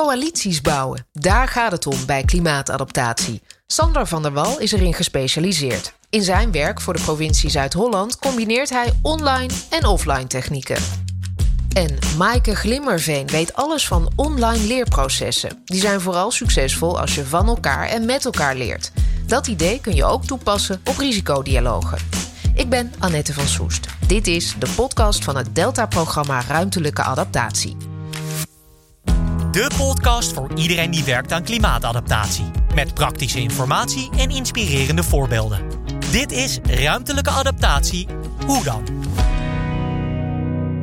Coalities bouwen, daar gaat het om bij klimaatadaptatie. Sander van der Wal is erin gespecialiseerd. In zijn werk voor de provincie Zuid-Holland combineert hij online en offline technieken. En Maaike Glimmerveen weet alles van online leerprocessen. Die zijn vooral succesvol als je van elkaar en met elkaar leert. Dat idee kun je ook toepassen op risicodialogen. Ik ben Annette van Soest. Dit is de podcast van het Delta-programma Ruimtelijke Adaptatie. De podcast voor iedereen die werkt aan klimaatadaptatie. Met praktische informatie en inspirerende voorbeelden. Dit is Ruimtelijke Adaptatie. Hoe dan?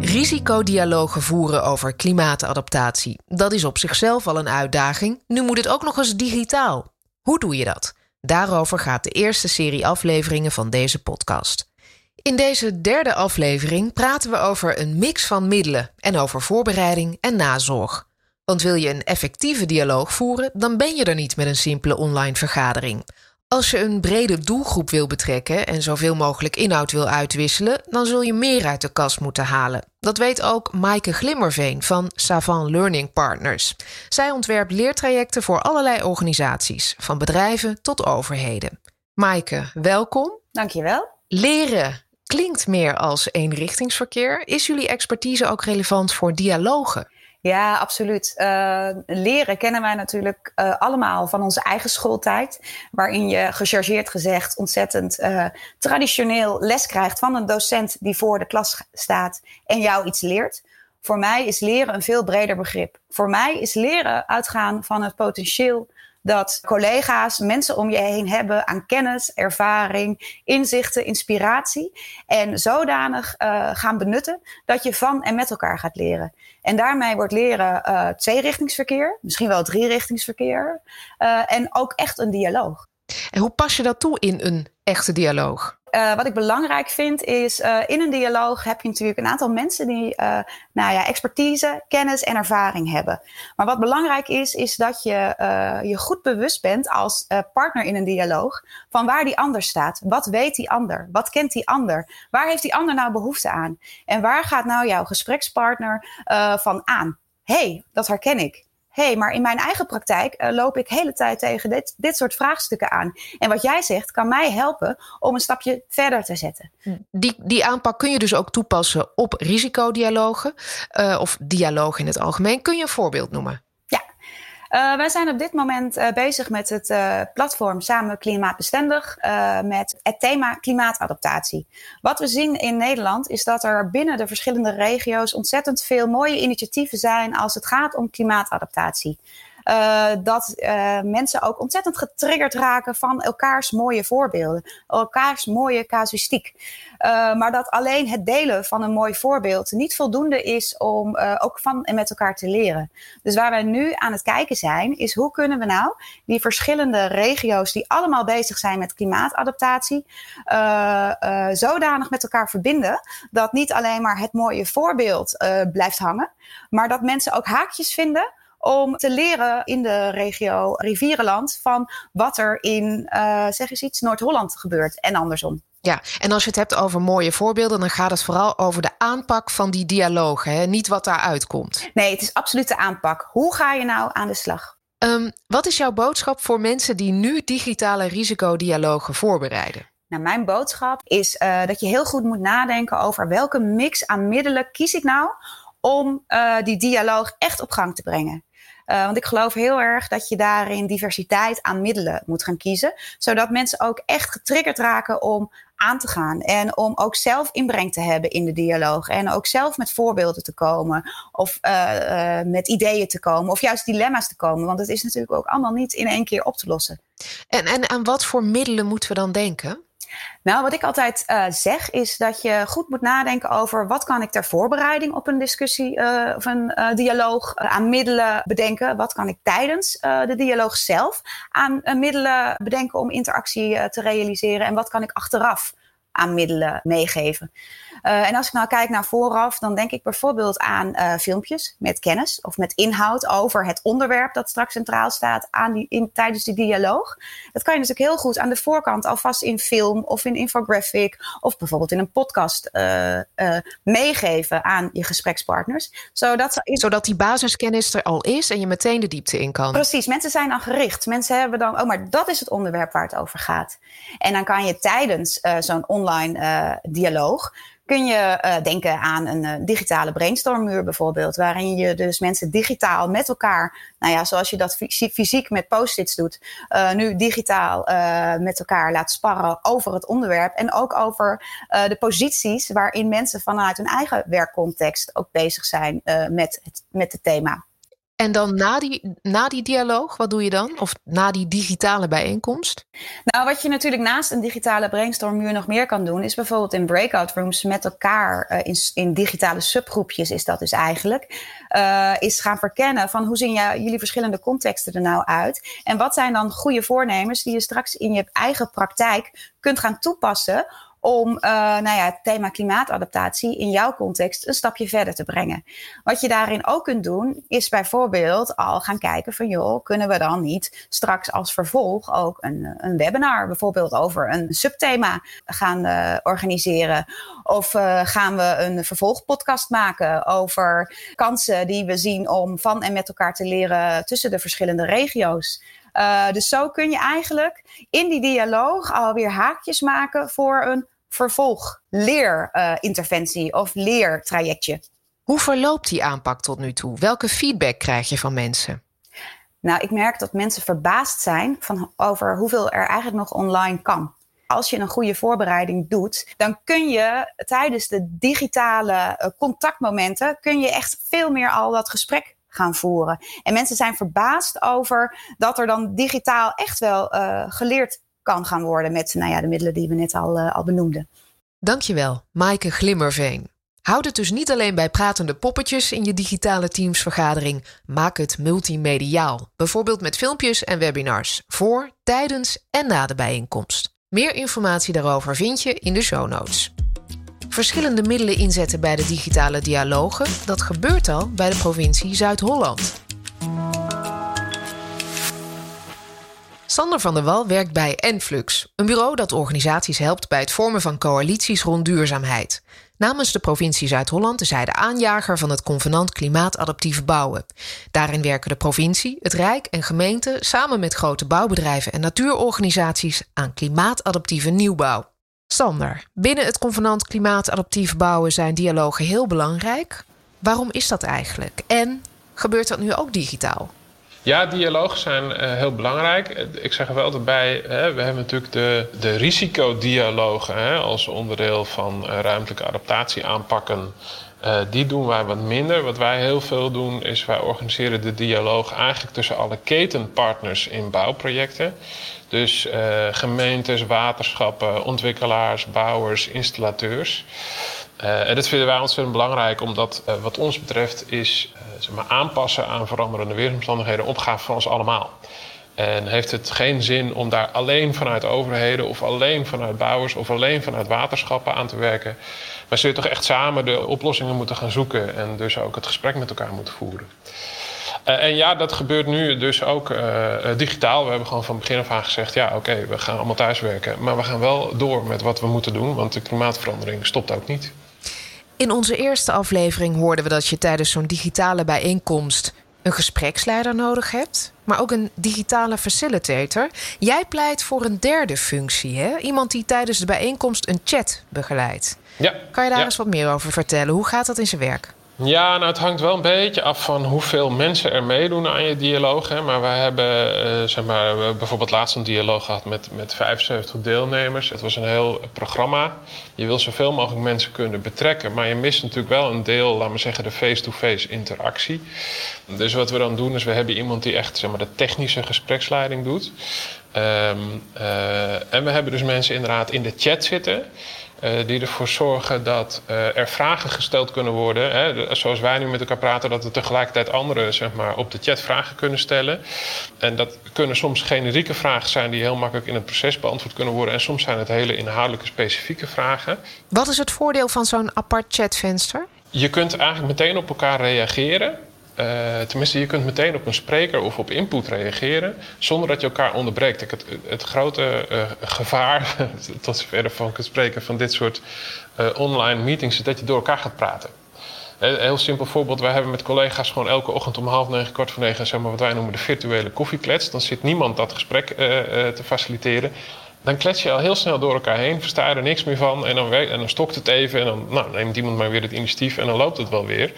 Risicodialogen voeren over klimaatadaptatie. Dat is op zichzelf al een uitdaging. Nu moet het ook nog eens digitaal. Hoe doe je dat? Daarover gaat de eerste serie afleveringen van deze podcast. In deze derde aflevering praten we over een mix van middelen en over voorbereiding en nazorg. Want wil je een effectieve dialoog voeren, dan ben je er niet met een simpele online vergadering. Als je een brede doelgroep wil betrekken en zoveel mogelijk inhoud wil uitwisselen, dan zul je meer uit de kast moeten halen. Dat weet ook Maaike Glimmerveen van Savant Learning Partners. Zij ontwerpt leertrajecten voor allerlei organisaties, van bedrijven tot overheden. Maaike, welkom. Dankjewel. Leren klinkt meer als eenrichtingsverkeer. Is jullie expertise ook relevant voor dialogen? Ja, absoluut. Uh, leren kennen wij natuurlijk uh, allemaal van onze eigen schooltijd. Waarin je gechargeerd gezegd ontzettend uh, traditioneel les krijgt van een docent die voor de klas staat en jou iets leert. Voor mij is leren een veel breder begrip. Voor mij is leren uitgaan van het potentieel dat collega's, mensen om je heen hebben aan kennis, ervaring, inzichten, inspiratie. En zodanig uh, gaan benutten dat je van en met elkaar gaat leren. En daarmee wordt leren uh, tweerichtingsverkeer, misschien wel drierichtingsverkeer. Uh, en ook echt een dialoog. En hoe pas je dat toe in een echte dialoog? Uh, wat ik belangrijk vind is, uh, in een dialoog heb je natuurlijk een aantal mensen die uh, nou ja, expertise, kennis en ervaring hebben. Maar wat belangrijk is, is dat je je goed bewust bent als partner in een dialoog van waar die ander staat. Wat weet die ander? Wat kent die ander? Waar heeft die ander nou behoefte aan? En waar gaat nou jouw gesprekspartner van aan? hey, dat herken ik hey, maar in mijn eigen praktijk uh, loop ik hele tijd tegen dit, dit soort vraagstukken aan. En wat jij zegt kan mij helpen om een stapje verder te zetten. Die, die aanpak kun je dus ook toepassen op risicodialogen uh, of dialoog in het algemeen. Kun je een voorbeeld noemen? Uh, wij zijn op dit moment uh, bezig met het uh, platform Samen Klimaatbestendig met het thema klimaatadaptatie. Wat we zien in Nederland is dat er binnen de verschillende regio's ontzettend veel mooie initiatieven zijn als het gaat om klimaatadaptatie. Uh, dat uh, mensen ook ontzettend getriggerd raken van elkaars mooie voorbeelden, elkaars mooie casuïstiek. Uh, maar dat alleen het delen van een mooi voorbeeld niet voldoende is om ook van en met elkaar te leren. Dus waar wij nu aan het kijken zijn, is hoe kunnen we nou die verschillende regio's die allemaal bezig zijn met klimaatadaptatie, zodanig met elkaar verbinden dat niet alleen maar het mooie voorbeeld blijft hangen, maar dat mensen ook haakjes vinden om te leren in de regio Rivierenland van wat er in, uh, zeg eens iets, Noord-Holland gebeurt en andersom. Ja, en als je het hebt over mooie voorbeelden, dan gaat het vooral over de aanpak van die dialoog, hè? niet wat daaruit komt. Nee, het is absoluut de aanpak. Hoe ga je nou aan de slag? Um, wat is jouw boodschap voor mensen die nu digitale risicodialogen voorbereiden? Nou, mijn boodschap is uh, dat je heel goed moet nadenken over welke mix aan middelen kies ik nou om uh, die dialoog echt op gang te brengen. Uh, want ik geloof heel erg dat je daarin diversiteit aan middelen moet gaan kiezen. Zodat mensen ook echt getriggerd raken om aan te gaan. En om ook zelf inbreng te hebben in de dialoog. En ook zelf met voorbeelden te komen. Of uh, uh, met ideeën te komen. Of juist dilemma's te komen. Want het is natuurlijk ook allemaal niet in één keer op te lossen. En, en aan wat voor middelen moeten we dan denken? Nou, wat ik altijd uh, zeg is dat je goed moet nadenken over wat kan ik ter voorbereiding op een discussie uh, of een uh, dialoog aan middelen bedenken. Wat kan ik tijdens de dialoog zelf aan middelen bedenken om interactie te realiseren. En wat kan ik achteraf aan middelen meegeven. Uh, en als ik nou kijk naar vooraf, dan denk ik bijvoorbeeld aan uh, filmpjes met kennis of met inhoud over het onderwerp dat straks centraal staat aan die, in, tijdens die dialoog. Dat kan je natuurlijk heel goed aan de voorkant alvast in film of in infographic of bijvoorbeeld in een podcast uh, meegeven aan je gesprekspartners. Zodat, zodat die basiskennis er al is en je meteen de diepte in kan. Precies, mensen zijn dan gericht. Mensen hebben dan, oh, maar dat is het onderwerp waar het over gaat. En dan kan je tijdens zo'n online dialoog kun je uh, denken aan een uh, digitale brainstormmuur bijvoorbeeld, waarin je dus mensen digitaal met elkaar, nou ja, zoals je dat fysiek met post-its doet, nu digitaal met elkaar laat sparren over het onderwerp en ook over de posities waarin mensen vanuit hun eigen werkcontext ook bezig zijn met met het thema. En dan na die, na die dialoog, wat doe je dan? Of na die digitale bijeenkomst? Nou, wat je natuurlijk naast een digitale brainstormmuur nog meer kan doen, is bijvoorbeeld in breakout rooms met elkaar, uh, in, in digitale subgroepjes is dat dus eigenlijk, uh, is gaan verkennen van hoe zien jullie verschillende contexten er nou uit? En wat zijn dan goede voornemens die je straks in je eigen praktijk kunt gaan toepassen om uh, nou ja, het thema klimaatadaptatie in jouw context een stapje verder te brengen. Wat je daarin ook kunt doen, is bijvoorbeeld al gaan kijken van joh, kunnen we dan niet straks als vervolg ook een, een webinar bijvoorbeeld over een subthema gaan uh, organiseren? Of uh, gaan we een vervolgpodcast maken over kansen die we zien om van en met elkaar te leren tussen de verschillende regio's? Dus zo kun je eigenlijk in die dialoog alweer haakjes maken voor een vervolg leerinterventie uh, of leertrajectje. Hoe verloopt die aanpak tot nu toe? Welke feedback krijg je van mensen? Nou, ik merk dat mensen verbaasd zijn van over hoeveel er eigenlijk nog online kan. Als je een goede voorbereiding doet, dan kun je tijdens de digitale uh, contactmomenten kun je echt veel meer al dat gesprek gaan voeren. En mensen zijn verbaasd over dat er dan digitaal echt wel uh, geleerd kan gaan worden met nou ja, de middelen die we net al, uh, al benoemden. Dankjewel, Maaike Glimmerveen. Houd het dus niet alleen bij pratende poppetjes in je digitale teamsvergadering. Maak het multimediaal, bijvoorbeeld met filmpjes en webinars, voor, tijdens en na de bijeenkomst. Meer informatie daarover vind je in de show notes. Verschillende middelen inzetten bij de digitale dialogen, dat gebeurt al bij de provincie Zuid-Holland. Sander van der Wal werkt bij Enflux, een bureau dat organisaties helpt bij het vormen van coalities rond duurzaamheid. Namens de provincie Zuid-Holland is hij de aanjager van het convenant klimaatadaptief bouwen. Daarin werken de provincie, het Rijk en gemeenten samen met grote bouwbedrijven en natuurorganisaties aan klimaatadaptieve nieuwbouw. Sander, binnen het convenant klimaatadaptief bouwen zijn dialogen heel belangrijk. Waarom is dat eigenlijk? En gebeurt dat nu ook digitaal? Ja, dialogen zijn uh, heel belangrijk. Ik zeg er wel erbij, hè, we hebben natuurlijk de, de risicodialogen hè, als onderdeel van uh, ruimtelijke adaptatie aanpakken. Uh, die doen wij wat minder. Wat wij heel veel doen, is wij organiseren de dialoog eigenlijk tussen alle ketenpartners in bouwprojecten. Dus gemeentes, waterschappen, ontwikkelaars, bouwers, installateurs. Uh, en dat vinden wij ontzettend belangrijk, omdat uh, wat ons betreft is uh, zeg maar aanpassen aan veranderende weersomstandigheden opgave van ons allemaal. En heeft het geen zin om daar alleen vanuit overheden of alleen vanuit bouwers of alleen vanuit waterschappen aan te werken. Maar zul je toch echt samen de oplossingen moeten gaan zoeken en dus ook het gesprek met elkaar moeten voeren. en ja, dat gebeurt nu dus ook digitaal. We hebben gewoon van begin af aan gezegd: ja, oké, we gaan allemaal thuiswerken. Maar we gaan wel door met wat we moeten doen, want de klimaatverandering stopt ook niet. In onze eerste aflevering hoorden we dat je tijdens zo'n digitale bijeenkomst een gespreksleider nodig hebt, maar ook een digitale facilitator. Jij pleit voor een derde functie, hè? Iemand die tijdens de bijeenkomst een chat begeleidt. Ja. Kan je daar eens wat meer over vertellen? Hoe gaat dat in zijn werk? Ja, nou het hangt wel een beetje af van hoeveel mensen er meedoen aan je dialoog. Hè. Maar wij hebben uh, zeg maar, we bijvoorbeeld laatst een dialoog gehad met, met 75 deelnemers. Het was een heel programma. Je wil zoveel mogelijk mensen kunnen betrekken. Maar je mist natuurlijk wel een deel, laten we zeggen, de face-to-face interactie. Dus wat we dan doen is, we hebben iemand die echt zeg maar, de technische gespreksleiding doet. Um, uh, en we hebben dus mensen inderdaad in de chat zitten. Die ervoor zorgen dat er vragen gesteld kunnen worden. Hè, zoals wij nu met elkaar praten, dat er tegelijkertijd anderen zeg maar, op de chat vragen kunnen stellen. En dat kunnen soms generieke vragen zijn die heel makkelijk in het proces beantwoord kunnen worden. En soms zijn het hele inhoudelijke specifieke vragen. Wat is het voordeel van zo'n apart chatvenster? Je kunt eigenlijk meteen op elkaar reageren. Uh, tenminste, je kunt meteen op een spreker of op input reageren zonder dat je elkaar onderbreekt. Het, het grote uh, gevaar, tot zover van het spreken van dit soort uh, online meetings, is dat je door elkaar gaat praten. Een heel simpel voorbeeld. Wij hebben met collega's gewoon elke ochtend om half negen, kwart voor negen, zeg maar wat wij noemen de virtuele koffieklets. Dan zit niemand dat gesprek te faciliteren dan klets je al heel snel door elkaar heen, versta je er niks meer van. En dan, en dan stokt het even en dan nou, neemt iemand maar weer het initiatief en dan loopt het wel weer.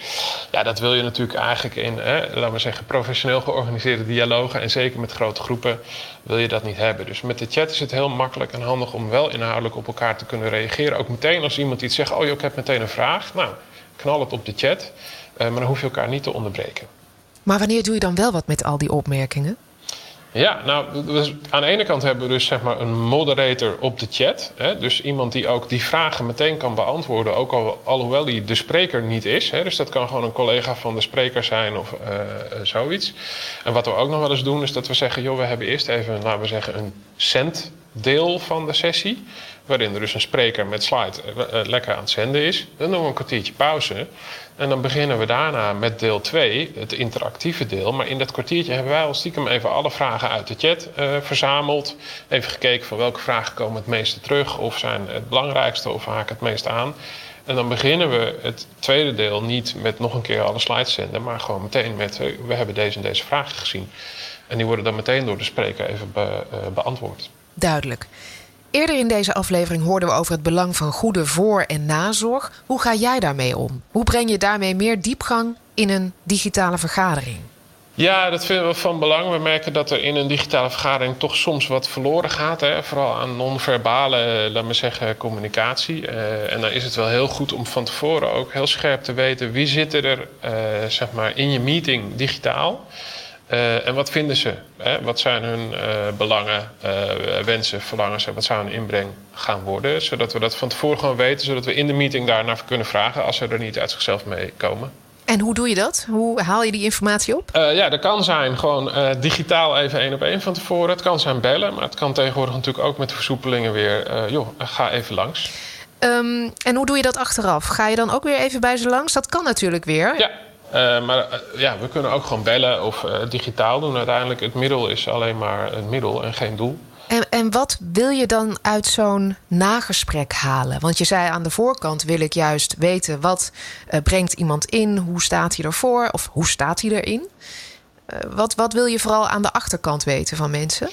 Ja, dat wil je natuurlijk eigenlijk in, hè, laten we zeggen, professioneel georganiseerde dialogen. En zeker met grote groepen wil je dat niet hebben. Dus met de chat is het heel makkelijk en handig om wel inhoudelijk op elkaar te kunnen reageren. Ook meteen als iemand iets zegt, oh ik heb meteen een vraag. Nou, knal het op de chat. Uh, maar dan hoef je elkaar niet te onderbreken. Maar wanneer doe je dan wel wat met al die opmerkingen? Ja, nou, dus aan de ene kant hebben we dus zeg maar een moderator op de chat. Hè? Dus iemand die ook die vragen meteen kan beantwoorden, ook al, alhoewel hij de spreker niet is. Hè? Dus dat kan gewoon een collega van de spreker zijn of uh, zoiets. En wat we ook nog wel eens doen, is dat we zeggen: joh, we hebben eerst even, laten we zeggen, een centdeel van de sessie. Waarin er dus een spreker met slide uh, lekker aan het zenden is. Dan doen we een kwartiertje pauze. En dan beginnen we daarna met deel 2, het interactieve deel. Maar in dat kwartiertje hebben wij al stiekem even alle vragen uit de chat uh, verzameld. Even gekeken van welke vragen komen het meeste terug, of zijn het belangrijkste, of haken het meest aan. En dan beginnen we het tweede deel niet met nog een keer alle slides zenden, maar gewoon meteen met uh, we hebben deze en deze vragen gezien. En die worden dan meteen door de spreker even be, uh, beantwoord. Duidelijk. Eerder in deze aflevering hoorden we over het belang van goede voor- en nazorg. Hoe ga jij daarmee om? Hoe breng je daarmee meer diepgang in een digitale vergadering? Ja, dat vinden we van belang. We merken dat er in een digitale vergadering toch soms wat verloren gaat. Hè? Vooral aan non-verbale, laat maar zeggen, communicatie. Uh, en dan is het wel heel goed om van tevoren ook heel scherp te weten wie zit er uh, zeg maar in je meeting digitaal. Uh, en wat vinden ze? Hè? Wat zijn hun uh, belangen, uh, wensen, verlangens en wat zou hun inbreng gaan worden? Zodat we dat van tevoren gewoon weten, zodat we in de meeting daarnaar kunnen vragen als ze er niet uit zichzelf mee komen. En hoe doe je dat? Hoe haal je die informatie op? ja, dat kan zijn gewoon digitaal even één op één van tevoren. Het kan zijn bellen, maar het kan tegenwoordig natuurlijk ook met versoepelingen weer. joh, ga even langs. Um, en hoe doe je dat achteraf? Ga je dan ook weer even bij ze langs? Dat kan natuurlijk weer. Ja, maar uh, ja, we kunnen ook gewoon bellen of uh, digitaal doen. Uiteindelijk, het middel is alleen maar een middel en geen doel. En, en wat wil je dan uit zo'n nagesprek halen? Want je zei aan de voorkant wil ik juist weten... wat brengt iemand in, hoe staat hij ervoor of hoe staat hij erin? wat, wat wil je vooral aan de achterkant weten van mensen?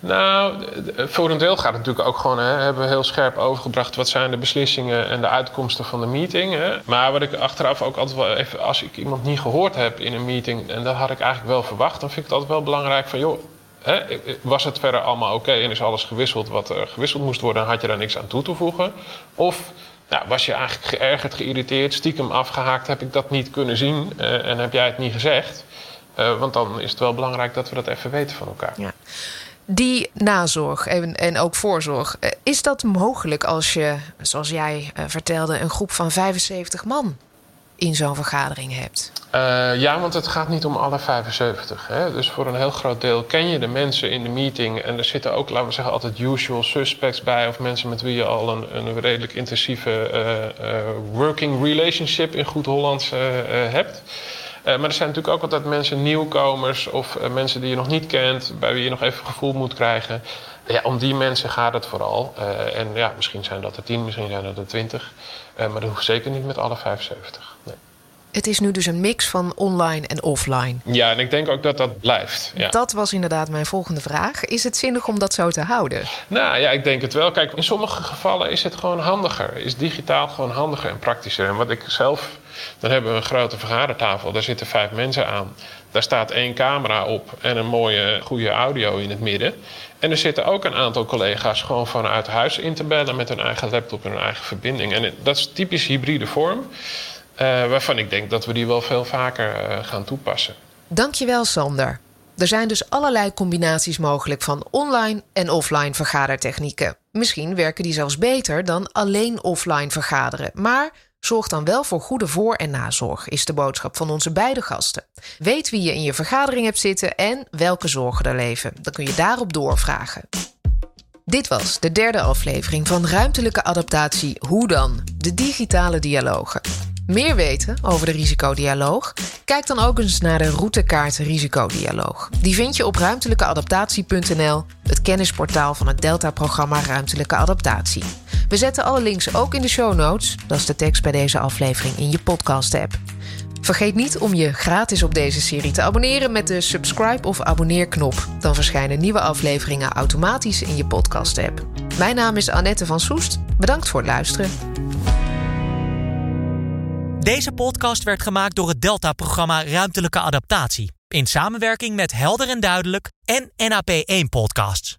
Nou, voor een deel gaat het natuurlijk ook gewoon, hè, hebben we heel scherp overgebracht wat zijn de beslissingen en de uitkomsten van de meeting. Hè. Maar wat ik achteraf ook altijd wel even, als ik iemand niet gehoord heb in een meeting, en dat had ik eigenlijk wel verwacht, dan vind ik het altijd wel belangrijk van, joh, hè, was het verder allemaal oké en is alles gewisseld wat er gewisseld moest worden, en had je daar niks aan toe te voegen? Of nou, was je eigenlijk geërgerd, geïrriteerd, stiekem afgehaakt, heb ik dat niet kunnen zien uh, en heb jij het niet gezegd? Uh, want dan is het wel belangrijk dat we dat even weten van elkaar. Ja. Die nazorg en, en ook voorzorg, eh, is dat mogelijk als je, zoals jij uh, vertelde, een groep van 75 man in zo'n vergadering hebt? Uh, ja, want het gaat niet om alle 75. Hè? Dus voor een heel groot deel ken je de mensen in de meeting. En er zitten ook, laten we zeggen, altijd usual suspects bij. Of mensen met wie je al een, een redelijk intensieve working relationship in goed Hollands hebt. Uh, maar er zijn natuurlijk ook altijd mensen, nieuwkomers of uh, mensen die je nog niet kent, bij wie je nog even gevoel moet krijgen. Ja, om die mensen gaat het vooral. Uh, en ja, misschien zijn dat er tien, misschien zijn dat er twintig. maar dat hoeft zeker niet met alle 75. Nee. Het is nu dus een mix van online en offline. Ja, en ik denk ook dat dat blijft. Ja. Dat was inderdaad mijn volgende vraag. Is het zinnig om dat zo te houden? Nou ja, ik denk het wel. Kijk, in sommige gevallen is het gewoon handiger. Is digitaal gewoon handiger en praktischer. En wat ik zelf dan hebben we een grote vergadertafel, daar zitten vijf mensen aan. Daar staat één camera op en een mooie, goede audio in het midden. En er zitten ook een aantal collega's gewoon vanuit huis in te bellen met hun eigen laptop en hun eigen verbinding. En dat is typisch hybride vorm, waarvan ik denk dat we die wel veel vaker uh, gaan toepassen. Dankjewel, Sander. Er zijn dus allerlei combinaties mogelijk van online en offline vergadertechnieken. Misschien werken die zelfs beter dan alleen offline vergaderen. Maar zorg dan wel voor goede voor- en nazorg, is de boodschap van onze beide gasten. Weet wie je in je vergadering hebt zitten en welke zorgen er leven. Dan kun je daarop doorvragen. Dit was de derde aflevering van Ruimtelijke Adaptatie Hoe dan? De digitale dialogen. Meer weten over de risicodialoog? Kijk dan ook eens naar de routekaart Risicodialoog. Die vind je op ruimtelijkeadaptatie.nl, het kennisportaal van het Delta-programma Ruimtelijke Adaptatie. We zetten alle links ook in de show notes, dat is de tekst bij deze aflevering in je podcast-app. Vergeet niet om je gratis op deze serie te abonneren met de subscribe of abonneerknop. Dan verschijnen nieuwe afleveringen automatisch in je podcast-app. Mijn naam is Annette van Soest. Bedankt voor het luisteren. Deze podcast werd gemaakt door het Delta-programma Ruimtelijke Adaptatie. In samenwerking met Helder en Duidelijk en NAP1 Podcasts.